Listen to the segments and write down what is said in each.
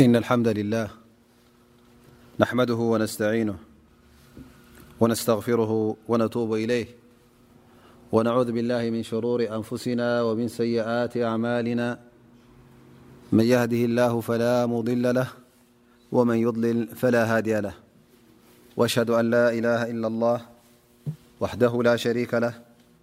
إن الحمد لله نحمده ونستعينه ونستغفره ونتوب إليه ونعوذ بالله من شرور أنفسنا ومن سيئات أعمالنا من يهده الله فلا مضل له ومن يضلل فلا هادي له وأشهد أن لا إله إلا الله وحده لا شريك له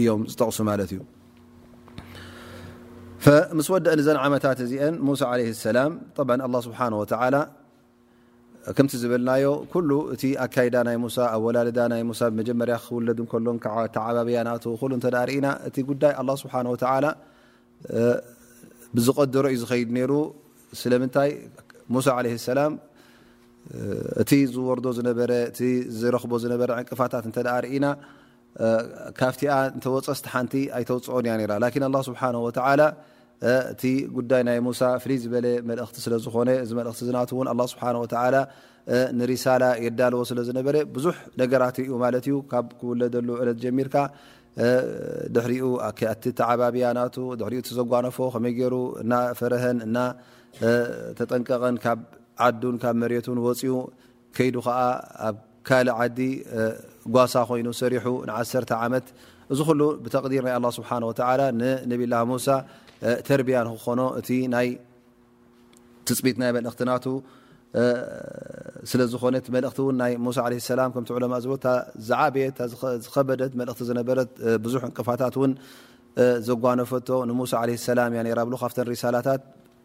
እዮም ዝጠቕሱ ማለት እዩ ምስ ወደእ ንዘን ዓመታት እዚአን ሙሳ ለ ሰላም ብ ኣ ስብሓ ወላ ከምቲ ዝበልናዮ ኩሉ እቲ ኣካይዳ ናይ ሙሳ ኣወላልዳ ናይ ሙሳ ብመጀመርያ ክውለድ ከሎ ተዓባብያ ና ኩሉ እተ ርእና እቲ ጉዳይ ኣ ስብሓ ወላ ብዝቀደሮ እዩ ዝኸይድ ነይሩ ስለምንታይ ሙሳ ለ ሰላም እቲ ዝወርዶ ዝነበረ እቲ ዝረኽቦ ዝነበረ ዕንቅፋታት እተ ርእና ካብቲኣ እንተወፀስቲ ሓንቲ ኣይተውፅኦን እያ ነራ ላኪን ኣላ ስብሓን ወተላ እቲ ጉዳይ ናይ ሙሳ ፍልይ ዝበለ መልእኽቲ ስለ ዝኾነ እዚ መልእኽቲ ዝናት እውን ኣላ ስብሓን ወተላ ንሪሳላ የዳልዎ ስለ ዝነበረ ብዙሕ ነገራት እዩ ማለት እዩ ካብ ክውለደሉ ዕለት ጀሚርካ ድሕሪኡ ኣቲ ተዓባብያ ናቱ ድሕሪኡ እቲ ዘጓነፎ ከመይ ገይሩ እና ፈረሀን እና ተጠንቀቐን ካብ ዓዱን ካብ መሬቱን ወፅኡ ከይዱ ከኣ ኣብ ካልእ ዓዲ ጓሳ ኮይኑ ሰሪሑ ንዓሰርተ ዓመት እዚ ኩሉ ብተቅዲር ናይ ኣላህ ስብሓን ወተዓላ ንነቢላህ ሙሳ ተርቢያ ንክኾኖ እቲ ናይ ትፅቢት ናይ መልእኽቲ ናቱ ስለ ዝኾነት መልእኽቲ እውን ናይ ሙሳ ለ ሰላም ከምቲ ዑለማ ዝብሎ እታ ዝዓበየት ዝኸበደት መልእኽቲ ዝነበረት ብዙሕ ዕንቅፋታት እውን ዘጓነፈቶ ንሙሳ ለ ሰላም እያ ነራ ብሉ ካብተን ሪሳላታት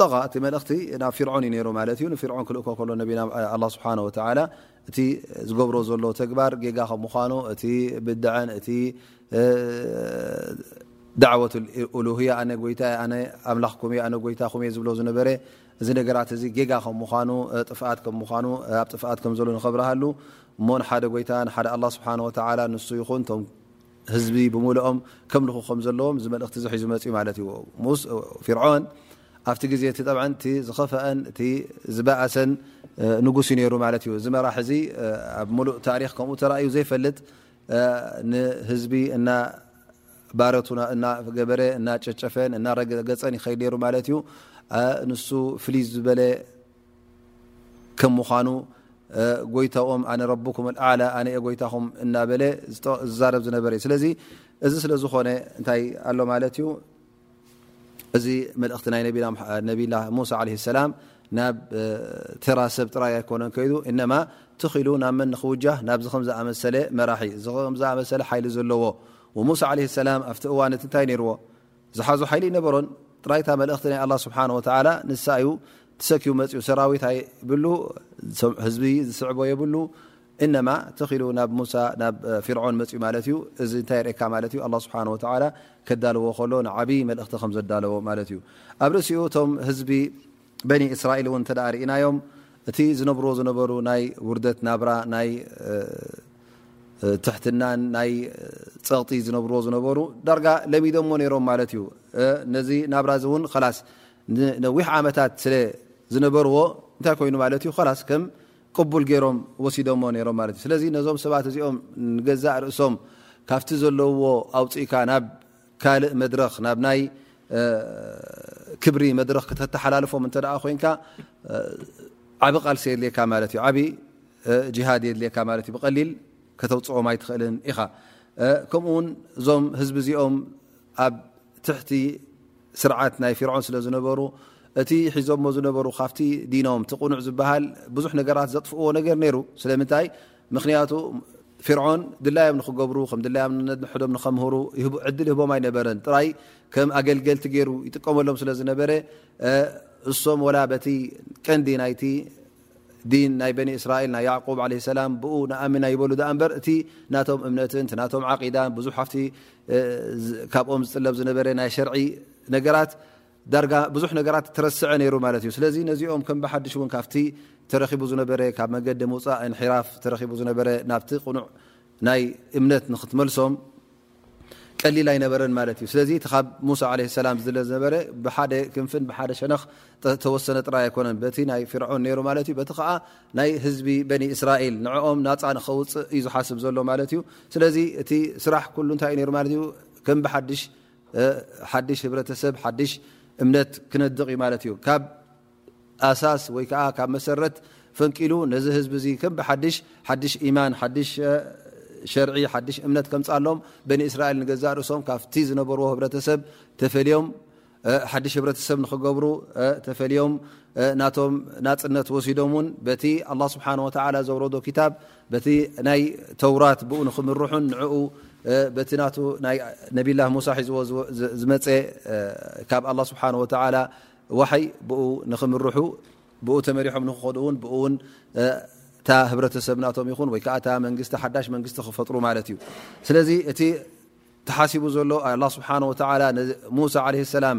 ጠቃ እቲ መልእኽቲ ናብ ፊርዖን እዩ ነሩ ማለት እዩ ንፊርዖን ክልእኮ ከሎ ነቢና ኣላ ስብሓን ወተላ እቲ ዝገብሮ ዘሎ ተግባር ጌጋ ከም ምዃኑ እቲ ብድዐን እቲ ዳዕወት ኡሉህያ ኣነ ጎይታ ኣነ ኣምላኽኩም እየ ኣነ ጎይታኹም እየ ዝብሎ ዝነበረ እዚ ነገራት እዚ ጌጋ ከም ምዃኑ ጥፍኣት ከም ምኑ ኣብ ጥፍኣት ከም ዘሎ ንኸብርሃሉ እሞ ንሓደ ጎይታ ንሓደ ኣላ ስብሓን ወተላ ንሱ ይኹን ቶም ህዝቢ ብምልኦም ከምልኹ ከም ዘለዎም እዚ መልእኽቲ እዚ ሒዙ መፅዩ ማለት እዩ። ሙስ ፊርዖን ኣብቲ ግዜ እቲ ጠብዓ እቲ ዝኸፈአን እቲ ዝበኣሰን ንጉስ እዩ ነይሩ ማለት እዩ። እዚ መራሒ እዚ ኣብ ሙሉእ ታሪኽ ከምኡ ተራእዩ ዘይፈልጥ ንህዝቢ እና ባረቱ እና ገበረ እና ጨጨፈን እና ረገፀን ይኸይድ ነይሩ ማለት እዩ። ንሱ ፍልይ ዝበለ ከም ምኑ ጎይታኦም ኣነ ረኩም ኣላ ኣነ የ ጎይታኹም እናበለ ዝዛረብ ዝነበረ እዩ ስለዚ እዚ ስለ ዝኾነ እንታይ ኣሎ ማለት እዩ እዚ መልእኽቲ ናይ ነብላ ሙሳ ለ ሰላም ናብ ተራ ሰብ ጥራይ ኣይኮነን ከይዱ እነማ ትኽኢሉ ናብ መን ንክውጃህ ናብዚ ከምዝኣመሰለ መራሒ ዚ ከምዝኣመሰለ ሓይሊ ዘለዎ ሙሳ ለ ሰላም ኣብቲ እዋን እቲ እንታይ ነይርዎ ዝሓዞ ሓይሊ ኣይነበሮን ጥራይ እታ መልእኽቲ ናይ ኣላ ስብሓን ወተዓላ ንሳ እዩ ትሰኪቡ መፅኡ ሰራዊት ኣይብሉ ህዝቢ ዝስዕቦ የብሉ እነማ ተኺሉ ናብ ሙሳ ናብ ፊርዖን መፅኡ ማለት እዩ እዚ እንታይ የርእካ ማለት እዩ ኣላ ስብሓን ወተዓላ ከዳልዎ ከሎ ንዓብዪ መልእኽቲ ከም ዘዳለዎ ማለት እዩ ኣብ ርእሲኡ እቶም ህዝቢ በኒ እስራኤል እውን እንተ ርእናዮም እቲ ዝነብርዎ ዝነበሩ ናይ ውርደት ናብራ ናይ ትሕትናን ናይ ፀቕጢ ዝነብርዎ ዝነበሩ ዳርጋ ለሚዶሞ ነይሮም ማለት እዩ ነዚ ናብራ እዚ እውን ላስ ንነዊሕ ዓመታት ስለ ዝነበርዎ እንታይ ኮይኑ ማለት እዩ ላስ ከም ቅቡል ገይሮም ወሲዶሞ ነይሮም ማለት እዩ ስለዚ ነዞም ሰባት እዚኦም ንገዛእ ርእሶም ካብቲ ዘለውዎ ኣውፅእካ ናብ ካልእ መድረኽ ናብ ናይ ክብሪ መድረኽ ክተተሓላልፎም እንተ ኮይንካ ዓብ ቃልሲ የድልየካ ማለት እዩ ዓብ ጅሃድ የድልየካ ማለት እዩ ብቀሊል ከተውፅኦም ኣይትኽእልን ኢኻ ከምኡ ውን እዞም ህዝቢ እዚኦም ኣብ ትሕቲ ስርዓት ናይ ፊርዖን ስለ ዝነበሩ እቲ ሒዞሞ ዝነበሩ ካብቲ ዲኖም ትቕኑዕ ዝበሃል ብዙሕ ነገራት ዘጥፍእዎ ነገር ነይሩ ስለምንታይ ምክንያቱ ፍርዖን ድላዮም ንክገብሩ ከም ድላዮም ነድሕዶም ንከምህሩ ዕድል ይህቦም ኣይነበረን ጥራይ ከም ኣገልገልቲ ገይሩ ይጥቀመሎም ስለ ዝነበረ እሶም ወላ በቲ ቀንዲ ናይቲ ዲን ናይ በኒ እስራኤል ናይ ያዕቁብ ለ ሰላም ብኡ ንኣምና ይበሉ ዳኣ እምበር እቲ ናቶም እምነትን እቲ ናቶም ዓቂዳን ብዙሕ ሃፍቲ ካብኦም ዝጥለብ ዝነበረ ናይ ሸርዒ ነገራት ዳርጋ ብዙሕ ነገራት ተረስዐ ነይሩ ማለት እዩ። ስለዚ ነዚኦም ከም ብሓድሽ እውን ካብቲ ተረኺቡ ዝነበረ ካብ መንገዲ ምውፃእ እንሒራፍ ተረኺቡ ዝነበረ ናብቲ ቅኑዕ ናይ እምነት ንክትመልሶም ቀሊል ኣይነበረን ማለት እዩ። ስለዚ እቲ ካብ ሙሳ ዓለይሂ ሰላም ዝድለ ዝነበረ ብሓደ ክንፍን ብሓደ ሸነኽ ተወሰነ ጥራይ ኣይኮነን። በቲ ናይ ፊርዖን ነይሩ ማለት እዩ። በቲ ከዓ ናይ ህዝቢ በኒ እስራኤል ንዕኦም ናፃ ንከውፅእ እዩ ዝሓስብ ዘሎ ማለት እዩ። ስለዚ እቲ ስራሕ ኩሉ እንታይ እዩ ነይሩ ማለት እዩ ከም ብሓድሽ ሓድሽ ህብረተሰብ ሓድሽ እምነት ክነድቕ እዩ ማለት እዩ ካብ ኣሳስ ወይ ከዓ ካብ መሰረት ፈንቂሉ ነዚ ህዝቢ እዚ ከም ብሓድሽ ሓድሽ ኢማን ሓድሽ ሸርዒ ሓድሽ እምነት ከምፃሎም በኒ እስራኤል ንገዛእ ርእሶም ካብቲ ዝነበርዎ ህብረተሰብ ተፈልዮም ሓድሽ ህብረተሰብ ንክገብሩ ተፈልዮም ናቶም ናፅነት ወሲዶም እውን በቲ ኣላ ስብሓን ወተላ ዘውረዶ ክታብ በቲ ናይ ተውራት ብኡ ንክምርሑን ንዕኡ በቲ ናቱ ናይ ነብላ ሙሳ ሒዝዎ ዝመፀ ካብ ኣላ ስብሓን ወተላ ዋሓይ ብኡ ንክምርሑ ብኡ ተመሪሖም ንክኸዱ እውን ብኡ ውን እታ ህብረተሰብ ናቶም ይኹን ወይ ከዓ እታ መንግስቲ ሓዳሽ መንግስቲ ክፈጥሩ ማለት እዩ ስለዚ እቲ ተሓሲቡ ዘሎ ኣላ ስብሓን ወተላ ንሙሳ ለ ሰላም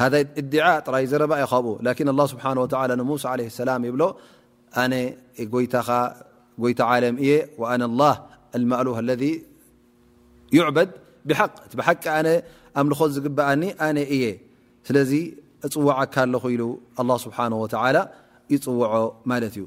ሃዛ እዲዓ ጥራይ ዘረባ እዩ ካብኡ ላኪን ኣላ ስብሓን ወተላ ንሙሳ ዓለ ሰላም ይብሎ ኣነ ጎይታኻ ጎይታ ዓለም እየ ወኣነ ላ ኣልማእሉህ ኣለዚ ዩዕበድ ብሓቅ እቲ ብሓቂ ኣነ ኣምልኾት ዝግበኣኒ ኣነ እየ ስለዚ እፅዋዓካ ኣለኹ ኢሉ ኣላ ስብሓን ወተላ ይፅውዖ ማለት እዩ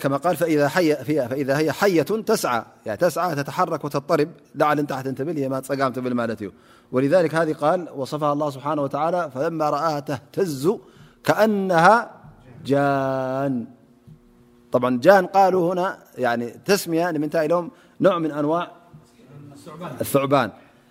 كما قال فإذا هي حية تسعى تسعى تتحرك وتضطرب لعل نتحت نت ما امت بلمالت ولذلك هذه قال وصفها الله سبحانه وتعالى فلما راها تهتز كأنها جان طبعا جان قالوا هنا يي تسمية منت يهم نوع من أنواع الثعبان